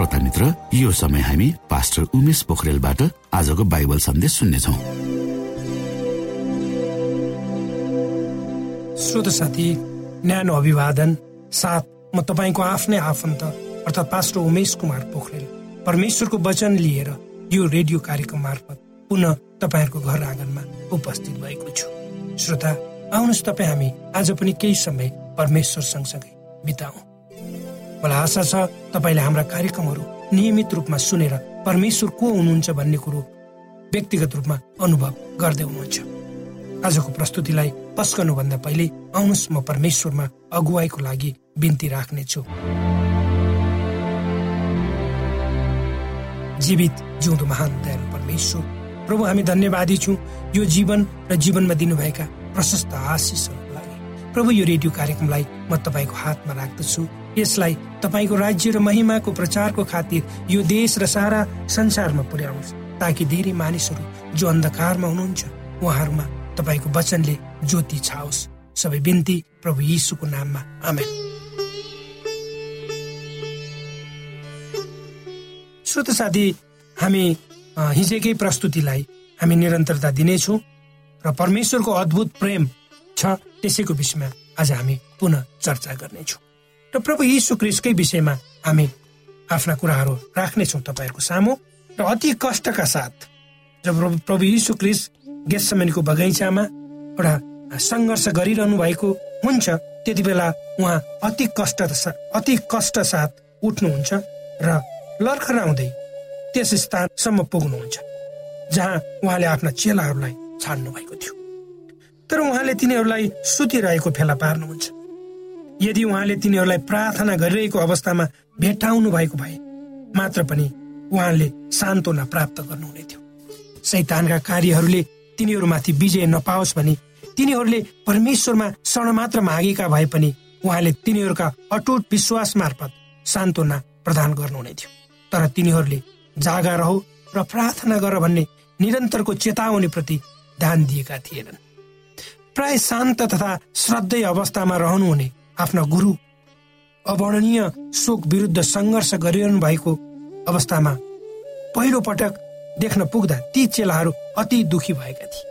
श्रोता मित्र यो समय हामी पास्टर उमेश पोखरेलबाट आजको बाइबल सन्देश सुन्नेछौ। श्रोत साथी न्यानो अभिवादन साथ म तपाईँको आफ्नै आफन्त अर्थात् पास्टर उमेश कुमार पोखरेल। परमेश्वरको वचन लिएर यो रेडियो कार्यक्रम मार्फत पुनः तपाईँहरूको घर आँगनमा उपस्थित भएको छु। श्रोता आउनुहोस् तपाईँ हामी आज पनि केही समय परमेश्वर सँगसँगै बिताउ। मलाई आशा छ तपाईँले हाम्रा कार्यक्रमहरू नियमित रूपमा सुनेर परमेश्वर को हुनुहुन्छ भन्ने कुरो व्यक्तिगत रूपमा अनुभव गर्दै हुनुहुन्छ। आजको प्रस्तुतिलाई पस्कनुभन्दा पहिले आउनुहोस् म परमेश्वरमा अगुवाईको लागि बिन्ती राख्नेछु। जीवित जिउँदो महान दयालु परमेश्वर प्रभु हामी धन्यवादी छौँ। यो जीवन र जीवनमा दिनुभएका प्रशस्त आशिषहरूको लागि। प्रभु यो रेडियो कार्यक्रमलाई म तपाईँको हातमा राख्दछु। यसलाई तपाईँको राज्य र महिमाको प्रचारको खातिर यो देश र सारा संसारमा पुर्याउनुहोस् ताकि धेरै मानिसहरू जो अन्धकारमा हुनुहुन्छ उहाँहरूमा तपाईँको वचनले ज्योति छाओस्। सबै बिन्ती प्रभु यीशुको नाममा आमेन। श्रोत साथी हामी हिजोकै प्रस्तुतिलाई हामी निरन्तरता दिनेछौँ र परमेश्वरको अद्भुत प्रेम छ त्यसैको विषयमा आज हामी पुनः चर्चा गर्नेछौँ। र प्रभु यीशु क्रिस्टकै विषयमा हामी आफ्ना कुराहरू राख्नेछौँ तपाईँहरूको सामु र अति कष्टका साथ जब प्रभु यीशु क्रिस्ट गेसमेनको बगैँचामा एउटा सङ्घर्ष गरिरहनु भएको हुन्छ त्यति बेला उहाँ अति कष्ट अति कष्ट साथ उठ्नुहुन्छ र लर्खराउँदै त्यस स्थानसम्म पुग्नुहुन्छ जहाँ उहाँले आफ्ना चेलाहरूलाई छाड्नु भएको थियो। तर उहाँले तिनीहरूलाई सुतिरहेको फेला पार्नुहुन्छ। यदि उहाँले तिनीहरूलाई प्रार्थना गरिरहेको अवस्थामा भेट्टाउनु भएको भए मात्र पनि उहाँले सान्त्वना प्राप्त गर्नुहुने थियो। सैतानका कार्यहरूले तिनीहरूमाथि विजय नपाओस् भने तिनीहरूले परमेश्वरमा शरण मात्र मागेका भए पनि उहाँले तिनीहरूका अटुट विश्वास मार्फत सान्त्वना प्रदान गर्नुहुने थियो। तर तिनीहरूले जागा रह र प्रार्थना गर भन्ने निरन्तरको चेतावनी प्रति ध्यान दिएका थिएनन्। प्राय शान्त तथा श्रद्धेय अवस्थामा रहनुहुने आफ्ना गुरु अवर्णनीय शोक विरुद्ध सङ्घर्ष गरिरहनु भएको अवस्थामा पहिलो पटक देख्न पुग्दा ती चेलाहरू अति दुखी भएका थिए।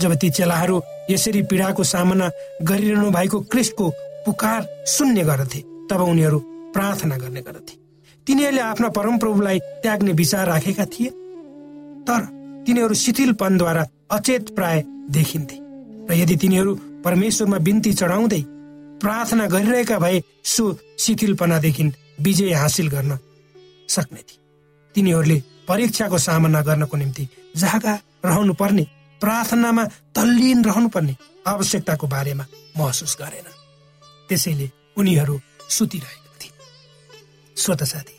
जब ती चेलाहरू यसरी पीडाको सामना गरिरहनु भएको क्रिस्टको पुकार सुन्ने गर्दथे तब उनीहरू प्रार्थना गर्ने गर्दथे तिनीहरूले आफ्ना परमप्रभुलाई त्याग्ने विचार राखेका थिए तर तिनीहरू शिथिलपनद्वारा अचेत प्राय देखिन्थे। र यदि तिनीहरू परमेश्वरमा बिन्ती चढाउँदै प्रार्थना गरिरहेका भए सो शिथिलपनादेखि विजय हासिल गर्न सक्ने थिए। तिनीहरूले परीक्षाको सामना गर्नको निम्ति जागा रहनु पर्ने प्रार्थनामा तल्लीन रहनु पर्ने आवश्यकताको बारेमा महसुस गरेन। त्यसैले उनीहरू सुतिरहेका थिए। स्वत साथी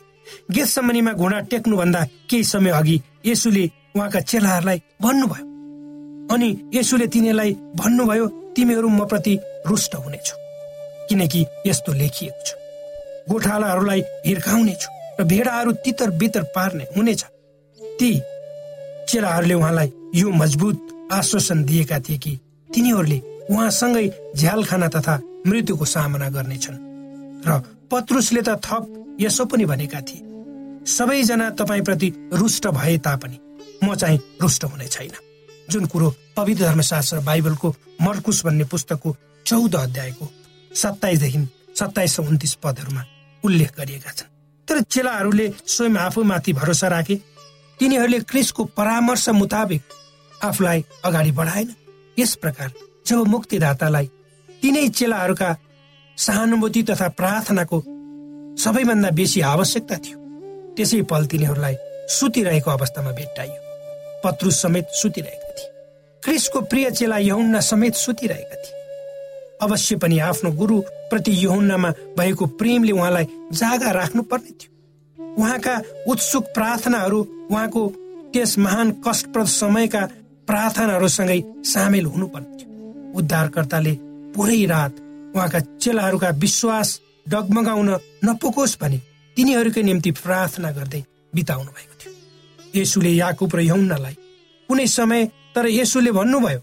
गेस सम्बन्धीमा घुँडा टेक्नुभन्दा केही समय अघि यसुले उहाँका चेलाहरूलाई भन्नुभयो। अनि यसुले तिनीहरूलाई भन्नुभयो तिमीहरू म प्रति रुष्ट हुनेछु। किनकि यस्तो लेखिएको छ। गोठालाहरूलाई हिर्काउनेछु र भेडाहरू तितर बितर पार्ने हुनेछ। ती चेलाहरूले उहाँलाई यो मजबुत आश्वासन दिएका थिए कि तिनीहरूले उहाँसँगै झ्यालखाना तथा मृत्युको सामना गर्नेछन्। र पत्रुसले त थप यसो पनि भनेका थिए। सबैजना तपाईँप्रति रुष्ट भए तापनि म चाहिँ रुष्ट हुने छैन। जुन कुरो पवित्र धर्मशास्त्र बाइबलको मर्कुस भन्ने पुस्तकको चौध अध्यायको सत्ताइसदेखि सत्ताइस सौ उन्तिस पदहरूमा उल्लेख गरिएका छन्। तर चेलाहरूले स्वयं आफूमाथि भरोसा राखे। तिनीहरूले क्रिसको परामर्श मुताबिक आफूलाई अगाडि बढाएन। यस प्रकार जब मुक्तिदातालाई तिनै चेलाहरूका सहानुभूति तथा प्रार्थनाको सबैभन्दा बेसी आवश्यकता थियो त्यसै पल तिनीहरूलाई सुतिरहेको अवस्थामा भेट्टाइयो। पत्रुस समेत सुतिरहेका थिए। क्रिसको प्रिय चेला यहुन्ना समेत सुतिरहेका थिए। अवश्य पनि आफ्नो गुरु प्रति यहुन्नामा भएको प्रेमले उहाँलाई जागा राख्नु पर्ने थियो। उहाँका उत्सुक प्रार्थनाहरू उहाँको त्यस महान कष्टप्रद समयका प्रार्थनाहरूसँगै सामेल हुनुपर्ने थियो। उद्धारकर्ताले पुरै रात उहाँका चेलाहरूका विश्वास डगमगाउन नपुगोस् भने तिनीहरूकै निम्ति प्रार्थना गर्दै बिताउनु भएको थियो। यसुले याकुब र यौनालाई कुनै समय तर यसुले भन्नुभयो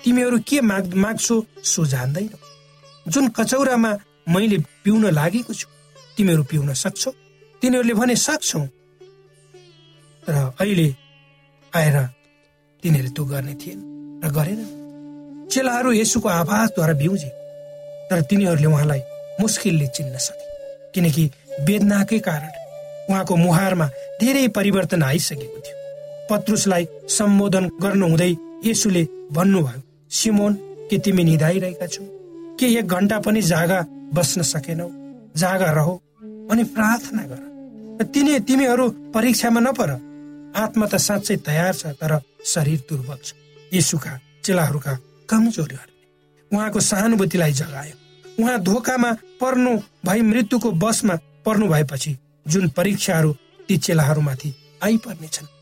तिमीहरू के माग माग्छौ सो जान्दैन। जुन कचौरामा मैले पिउन लागेको छु तिमीहरू पिउन सक्छौ। तिनीहरूले भने सक्छौ। र अहिले आएर तिनीहरूले त्यो गर्ने थिएन र गरेन। चेलाहरू यसुको आवाजद्वारा भ्युजे तर तिनीहरूले उहाँलाई मुस्किलले चिन्न सके। किनकि वेदनाकै कारण उहाँको मुहारमा धेरै परिवर्तन आइसकेको थियो। पत्रुसलाई सम्बोधन गर्नुहुँदै यसुले भन्नुभयो सिमोन के तिमी निधाइरहेका छौ? के एक घन्टा पनि जागा बस्न सकेनौ? जागा रह अनि प्रार्थना गर। तिनी तिमीहरू परीक्षामा नपर। आत्मा त साँच्चै तयार छ तर शरीर दुर्बल छ। यसुका चेलाहरूका कमजोरीहरूले उहाँको सहानुभूतिलाई जगायो। उहाँ धोकामा पर्नु भई मृत्युको बसमा पर्नु भएपछि जुन परीक्षाहरू ती चेलाहरूमाथि आइपर्नेछन्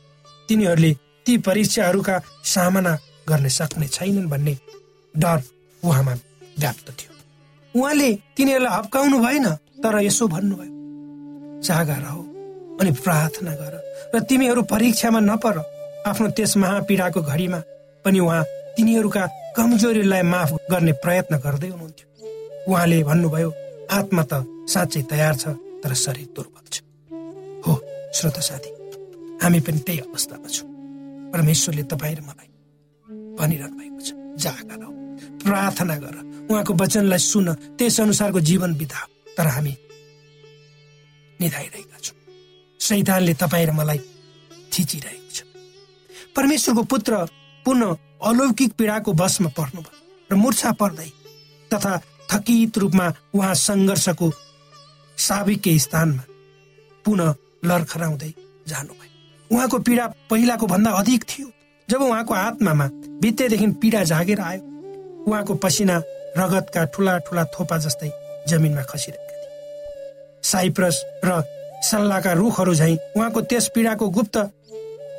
तिनीहरूले ती परीक्षाहरूका सामना गर्न सक्ने छैनन् भन्ने डर उहाँमा व्याप्त थियो। उहाँले तिनीहरूलाई हप्काउनु भएन तर यसो भन्नुभयो जागा रह अनि प्रार्थना गर र तिमीहरू परीक्षामा नपर। आफ्नो त्यस महापीडाको घडीमा पनि उहाँ तिनीहरूका कमजोरीलाई माफ गर्ने प्रयत्न गर्दै हुनुहुन्थ्यो। उहाँले भन्नुभयो आत्मा त साँच्चै तयार छ तर शरीर दुर्बल छ। हो श्रोत साथी हामी पनि त्यही अवस्थामा छौँ। परमेश्वरले तपाईँ र मलाई भनिरहनु भएको छ। जागा प्रार्थना गर। उहाँको वचनलाई सुन। त्यस अनुसारको जीवन बिता। तर हामी निधाइरहेका छौँ। सैतानले तपाईँ र मलाई थिचिरहेको छ। परमेश्वरको पुत्र पुनः अलौकिक पीडाको बसमा पर्नुभयो र मुर्छा पर्दै तथा थकित रूपमा उहाँ सङ्घर्षको साविक स्थानमा पुनः लर्खराउँदै जानुभयो। उहाँको पीडा पहिलाको भन्दा अधिक थियो। जब उहाँको आत्मामा बितेदेखि पीडा जागेर आयो उहाँको पसिना रगतका ठुला ठुला थोपा जस्तै जमिनमा खसिरहेका थिए साइप्रस र सल्लाहका रुखहरू झैँ उहाँको त्यस पीडाको गुप्त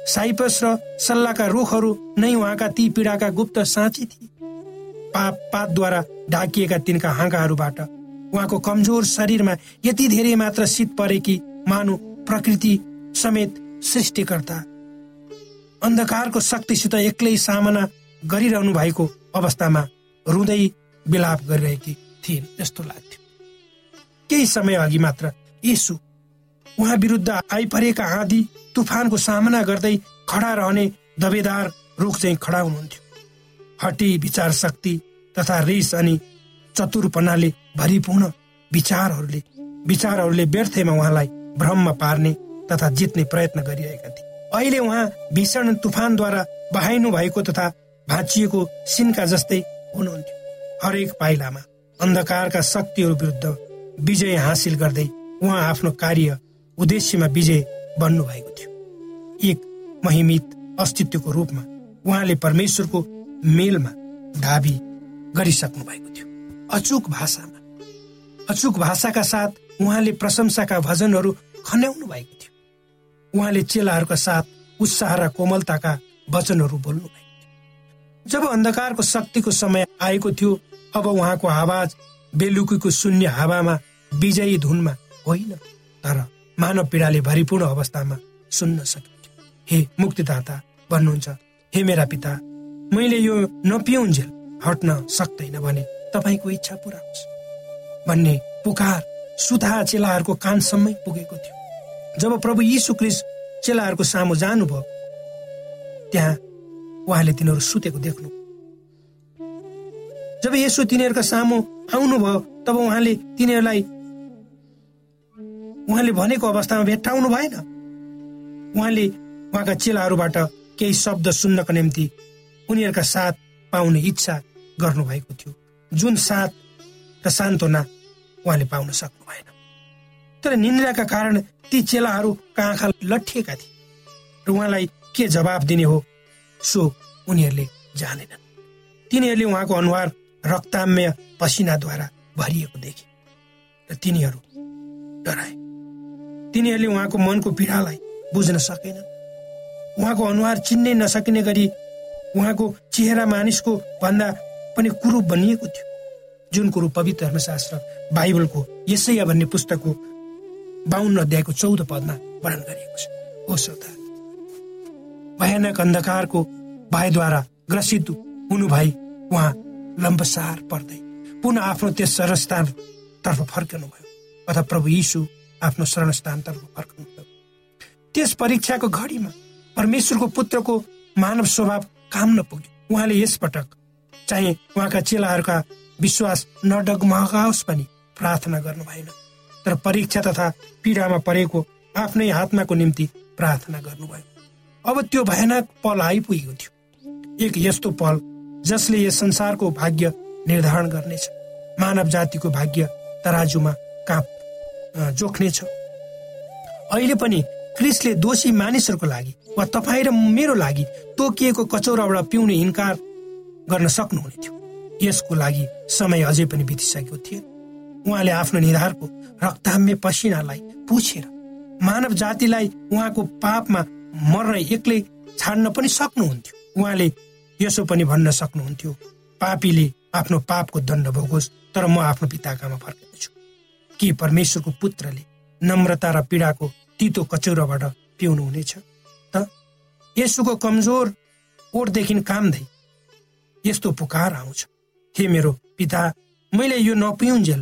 साइप्रस र सल्लाहका रुखहरू नै उहाँका ती पीडाका गुप्त साँची थिए। पाप पातद्वारा ढाकिएका तिनका हाँगाहरूबाट उहाँको कमजोर शरीरमा यति धेरै मात्र शीत परे कि मानु प्रकृति समेत सृष्टिकर्ता अन्धकारको शक्तिसित एक्लै सामना गरिरहनु भएको अवस्थामा रुँदै विलाप गरिरहेकी थिइन्। जस्तो लाग्थ्यो। केही समय अघि मात्र यसु उहाँ विरुद्ध आइपरेका आँधी तुफानको सामना गर्दै खडा रहने दबेदार रुख चाहिँ खडा हुनुहुन्थ्यो। हटी विचार शक्ति तथा रिस अनि चतुरपनाले भरिपूर्ण विचारहरूले विचारहरूले व्यर्थमा उहाँलाई भ्रममा पार्ने तथा जित्ने प्रयत्न गरिरहेका थिए। अहिले उहाँ भीषण तुफानद्वारा बहाइनु भएको तथा भाँचिएको सिनका जस्तै हुनुहुन्थ्यो। हरेक पाइलामा अन्धकारका शक्तिहरू विरुद्ध विजय हासिल गर्दै उहाँ आफ्नो कार्य उद्देश्यमा विजय बन्नु भएको थियो। एक महिमित अस्तित्वको रूपमा उहाँले परमेश्वरको मेलमा दावी गरिसक्नु भएको थियो। अचुक भाषामा अचुक भाषाका साथ उहाँले प्रशंसाका भजनहरू खन्याउनु भएको उहाँले चेलाहरूका साथ उत्साह र कोमलताका वचनहरू बोल्नु भएको थियो जब अन्धकारको शक्तिको समय आएको थियो अब उहाँको आवाज बेलुकीको शून्य हावामा विजयी धुनमा होइन तर मानव पीडाले भरिपूर्ण अवस्थामा सुन्न सकिन्थ्यो। हे मुक्तिदाता भन्नुहुन्छ हे मेरा पिता मैले यो नपिउन्जेल हट्न सक्दैन भने तपाईँको इच्छा पुरा होस्। भन्ने पुकार सुधा चेलाहरूको कानसम्मै पुगेको थियो। जब प्रभु यीशु क्रिस चेलाहरूको सामु जानुभयो त्यहाँ उहाँले तिनीहरू सुतेको देख्नु। जब यसो तिनीहरूका सामु आउनुभयो तब उहाँले तिनीहरूलाई उहाँले भनेको अवस्थामा भेट्टाउनु भएन। उहाँले उहाँका चेलाहरूबाट केही शब्द सुन्नको निम्ति उनीहरूका साथ पाउने इच्छा गर्नुभएको थियो। जुन साथ र सान्त्वना उहाँले पाउन सक्नु भएन तर निन्द्राका कारण ती चेलाहरूका आँखा लट्ठिएका थिए। र उहाँलाई के जवाब दिने हो सो उनीहरूले जानेनन्। तिनीहरूले उहाँको अनुहार रक्ताम्य पसिनाद्वारा भरिएको देखे र तिनीहरू डराए। तिनीहरूले उहाँको मनको पीडालाई बुझ्न सकेन उहाँको अनुहार चिन्नै नसकिने गरी उहाँको चेहरा मानिसको भन्दा पनि कुरूप बनिएको थियो जुन कुरो पवित्र धर्मशास्त्र बाइबलको यसैया भन्ने पुस्तकको बाहुन्न अध्यायको चौध पदमा वर्णन गरिएको छ। हो श्रोता भयानक अन्धकारको भयद्वारा ग्रसित हुनु भई उहाँ लम्बसार पर्दै पुनः आफ्नो त्यस शरणस्थानतर्फ फर्कनुभयो अथवा प्रभु यीशु आफ्नो शरणस्थानतर्फ फर्कनुभयो। त्यस परीक्षाको घडीमा परमेश्वरको पुत्रको मानव स्वभाव काम नपुग्यो उहाँले यसपटक चाहिँ उहाँका चेलाहरूका विश्वास नडगमगाओस् पनि प्रार्थना गर्नु भएन तर परीक्षा तथा पीडामा परेको आफ्नै आत्माको निम्ति प्रार्थना गर्नुभयो। अब त्यो भयानक पल आइपुगेको थियो। एक यस्तो पल जसले यस संसारको भाग्य निर्धारण गर्नेछ। मानव जातिको भाग्य तराजुमा काप जोख्नेछ। अहिले पनि क्रिसले दोषी मानिसहरूको लागि वा तपाईँ र मेरो लागि तोकिएको कचौराबाट पिउने इन्कार गर्न सक्नुहुने थियो। यसको लागि समय अझै पनि बितिसकेको थियो उहाँले आफ्नो निधारको रक्ताम्य पसिनालाई पुछेर मानव जातिलाई उहाँको पापमा मर्न एक्लै छाड्न पनि सक्नुहुन्थ्यो। उहाँले यसो पनि भन्न सक्नुहुन्थ्यो पापीले आफ्नो पापको दण्ड भोगोस् तर म आफ्नो पिताकामा फर्किनेछु के परमेश्वरको पुत्रले नम्रता र पीडाको तितो कचौराबाट पिउनु हुनेछ त यसुको कमजोर ओठदेखि कामदै यस्तो पुकार आउँछ। हे मेरो पिता मैले यो नपिउन्जेल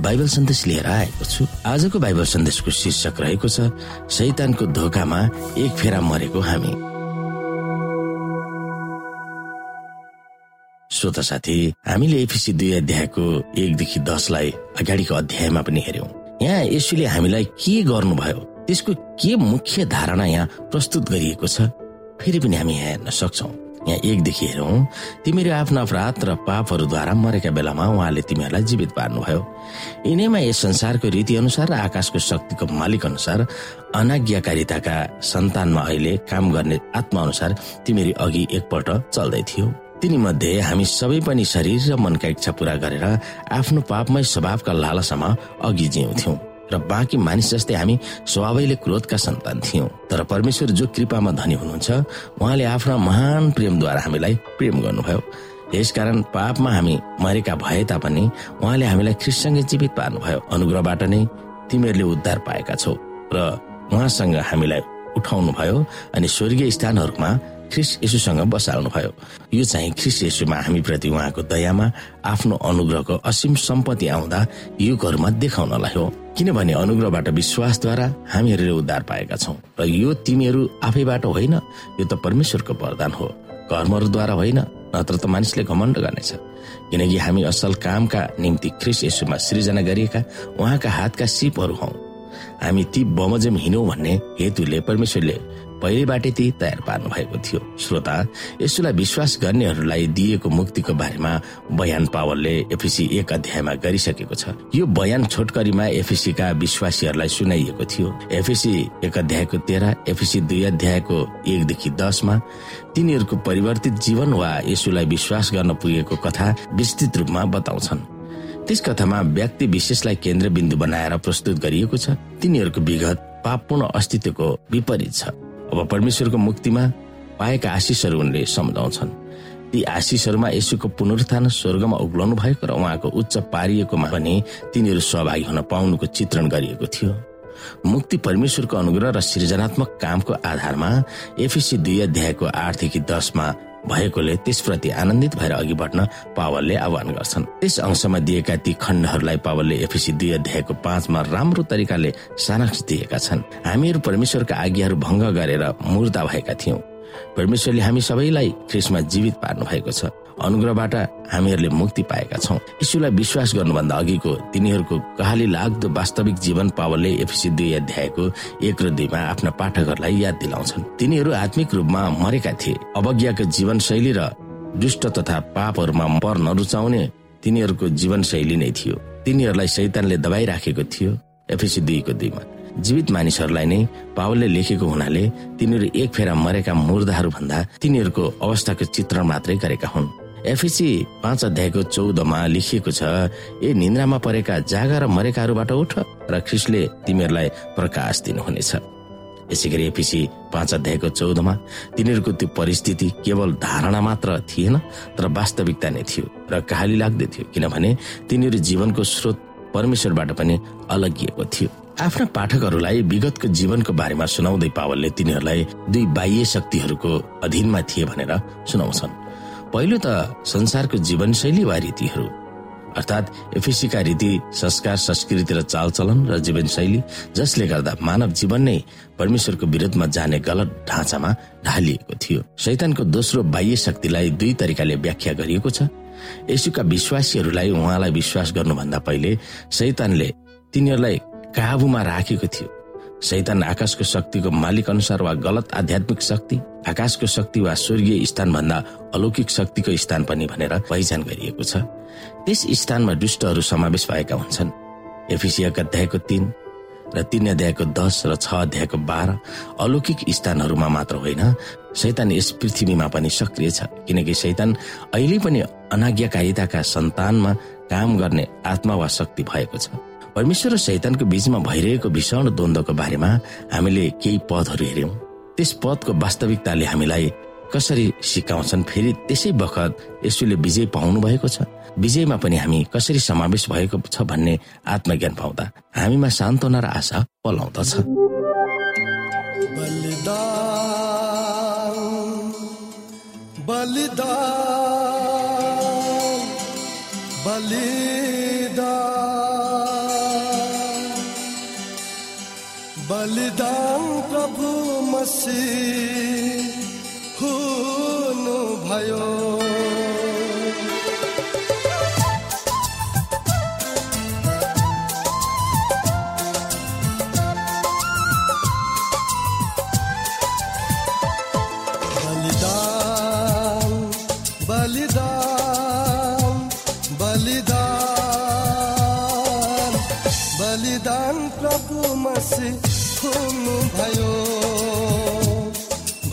बाइबल सन्देश लिएर आएको छु। आजको बाइबल सन्देशको शीर्षक रहेको छ शैतानको धोकामा एक फेरा मरेको हामी। श्रोता साथी हामीले एफिसी दुई अध्यायको एकदेखि दसलाई अगाडिको अध्यायमा पनि हेर्यौं यहाँ यसुले हामीलाई के गर्नुभयो? त्यसको के मुख्य धारणा यहाँ प्रस्तुत गरिएको छ? फेरि पनि हामी यहाँ हेर्न सक्छौ। यहाँ एकदेखि हेरौँ तिमीहरू आफ्नो अपराध र पापहरूद्वारा मरेका बेलामा उहाँले तिमीहरूलाई जीवित पार्नुभयो। यिनैमा यस संसारको रीति अनुसार र आकाशको शक्तिको मालिक अनुसार अनाज्ञाकारिताका सन्तानमा अहिले काम गर्ने आत्मा अनुसार तिमीहरू अघि एकपल्ट चल्दै थियो। तिनी मध्ये हामी सबै पनि शरीर र मनका इच्छा पूरा गरेर आफ्नो पापमय स्वभावका लालसामा अघि जिउँथ्यौं। र बाँकी मानिस जस्तै हामी स्वभावैले क्रोधका सन्तान थियौं। तर परमेश्वर जो कृपामा धनी हुनुहुन्छ उहाँले आफ्ना महान प्रेमद्वारा हामीलाई प्रेम गर्नुभयो। यसकारण पापमा हामी मरेका भए तापनि उहाँले हामीलाई ख्रिससँगै जीवित पार्नुभयो। अनुग्रहबाट नै तिमीहरूले उद्धार पाएका छौ र उहाँसँग हामीलाई उठाउनु भयो अनि स्वर्गीय स्थानहरूमा ख्रिस यसुसँग बसाल्नु भयो यो चाहिँ ख्रिस यसुमा हामीप्रति उहाँको दयामा आफ्नो अनुग्रहको असीम सम्पत्ति आउँदा युगहरूमा देखाउनलाई हो। किनभने अनुग्रहबाट विश्वासद्वारा हामीहरूले उद्धार पाएका छौँ। र यो तिमीहरू आफैबाट होइन यो त परमेश्वरको वरदान हो। कर्महरूद्वारा होइन नत्र त मानिसले घमण्ड गर्नेछ। किनकि हामी असल कामका निम्ति ख्रिस यसुमा सृजना गरिएका उहाँका हातका सिपहरू हौ। हामी ती बमोजिम हिँडौँ भन्ने हेतुले परमेश्वरले पहिलेबाटै ती तयार पार्नु भएको थियो। श्रोता यसोलाई विश्वास गर्नेहरूलाई दिएको मुक्तिको बारेमा बयान पावलले एफिसी एक अध्यायमा गरिसकेको छ। यो बयान छोटकरीमा एफिसीका विश्वासीहरूलाई सुनाइएको थियो। एफिसी एक अध्यायको तेह्र एफिसी दुई अध्यायको एकदेखि दसमा तिनीहरूको परिवर्तित जीवन वा यसुलाई विश्वास गर्न पुगेको कथा विस्तृत रूपमा बताउँछन्। त्यस कथामा व्यक्ति विशेषलाई केन्द्रबिन्दु बनाएर प्रस्तुत गरिएको छ। तिनीहरूको विगत पापपूर्ण अस्तित्वको विपरीत छ। अब परमेश्वरको मुक्तिमा पाएका आशिषहरू उनले सम्झाउँछन्। ती आशिषहरूमा यसुको पुनरुत्थान स्वर्गमा उक्लाउनु भएको र उहाँको उच्च पारिएकोमा पनि तिनीहरू सहभागी हुन पाउनुको चित्रण गरिएको थियो। मुक्ति परमेश्वरको अनुग्रह र सृजनात्मक कामको आधारमा एफिसी दुई अध्यायको आठदेखि दसमा भएकोले त्यसप्रति आनन्दित भएर अघि बढ्न पावलले आह्वान गर्छन्। त्यस अंशमा दिएका ती खण्डहरूलाई पावलले एफिसी दुई अध्यायको पाँचमा राम्रो तरिकाले सारांश दिएका छन्। हामीहरू परमेश्वरका आज्ञाहरू भङ्ग गरेर मुर्दा भएका थियौं। परमेश्वरले हामी सबैलाई ख्रिसमा जीवित पार्नु भएको छ। अनुग्रहबाट हामीहरूले मुक्ति पाएका छौँ। यीशुलाई विश्वास गर्नुभन्दा अघिको तिनीहरूको कहाली लाग्दो वास्तविक जीवन पावलले एफिसी दुई अध्यायको एक र दुईमा आफ्ना पाठकहरूलाई याद दिलाउँछन्। तिनीहरू आत्मिक रूपमा मरेका थिए। अवज्ञाको जीवनशैली र दुष्ट तथा पापहरूमा पर नरुचाउने तिनीहरूको जीवनशैली नै थियो। तिनीहरूलाई सैतानले दबाई राखेको थियो। एफिसी दुईको दुईमा। जीवित मानिसहरूलाई नै पावलले लेखेको हुनाले तिनीहरू एक फेरा मरेका मुर्दाहरू भन्दा तिनीहरूको अवस्थाको चित्रण मात्रै गरेका हुन्। एफिसी पाँच अध्यायको चौधमा लेखिएको छ ए निन्द्रामा परेका जागा र मरेकाहरूबाट उठ र ख्रिसले तिमीहरूलाई प्रकाश दिनुहुनेछ। यसै गरी एफिसी पाँच अध्यायको चौधमा तिनीहरूको त्यो परिस्थिति केवल धारणा मात्र थिएन तर वास्तविकता नै थियो र कहाली लाग्दै थियो किनभने तिनीहरू जीवनको स्रोत परमेश्वरबाट पनि अलगिएको थियो। आफ्ना पाठकहरूलाई विगतको जीवनको बारेमा सुनाउँदै पावलले तिनीहरूलाई दुई बाह्य शक्तिहरूको अधीनमा थिए भनेर सुनाउँछन्। पहिलो त संसारको जीवनशैली वा रीतिहरू। अर्थात् एफिसीका रीति संस्कार संस्कृति र चालचलन र जीवनशैली जसले गर्दा मानव जीवन नै परमेश्वरको विरोधमा जाने गलत ढाँचामा ढालिएको थियो। शैतानको दोस्रो बाह्य शक्तिलाई दुई तरिकाले व्याख्या गरिएको छ। यसुका विश्वासीहरूलाई उहाँलाई विश्वास गर्नुभन्दा पहिले शैतानले तिनीहरूलाई काबुमा राखेको थियो। शैतान आकाशको शक्तिको मालिक अनुसार वा गलत आध्यात्मिक शक्ति आकाशको शक्ति वा स्वर्गीय स्थान भन्दा अलौकिक शक्तिको स्थान पनि भनेर पहिचान गरिएको छ। त्यस स्थानमा दुष्टहरू समावेश भएका हुन्छन्। एफिसियाका अध्यायको तीन र तीन अध्यायको दस र छ अध्यायको बाह्र अलौकिक स्थानहरूमा मात्र होइन शैतान यस पृथ्वीमा पनि सक्रिय छ किनकि शैतान अहिले पनि अनाज्ञाकारिताका सन्तानमा काम गर्ने आत्मा वा शक्ति भएको छ। परमेश्वर र शैतानको बीचमा भइरहेको भीषण द्वन्द्वको बारेमा हामीले केही पदहरू हेर्यौं त्यस पदको वास्तविकताले हामीलाई कसरी सिकाउँछन् फेरि त्यसै बखत यसुले विजय पाउनु भएको छ। विजयमा पनि हामी कसरी समावेश भएको छ भन्ने आत्मज्ञान पाउँदा हामीमा सान्त्वना र आशा पलाउँदछ। बलिदान बलिदान। मसीह हुनु भयो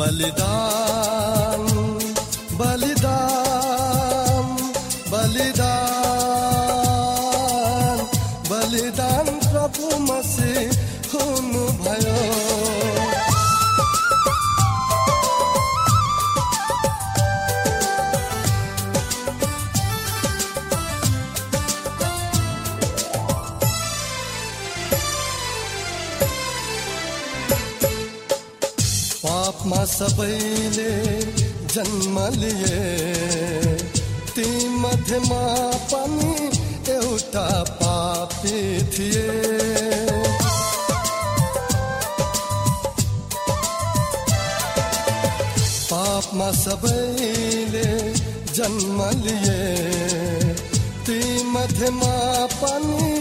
बलिदान बलिदान बलिदान बलिदान प्रभु मसीह। सबैले जन्म लिए। ती मध्येमा पनि एउटा पापी थिए। पापमा सबैले जन्म लिए। ती मध्येमा पनि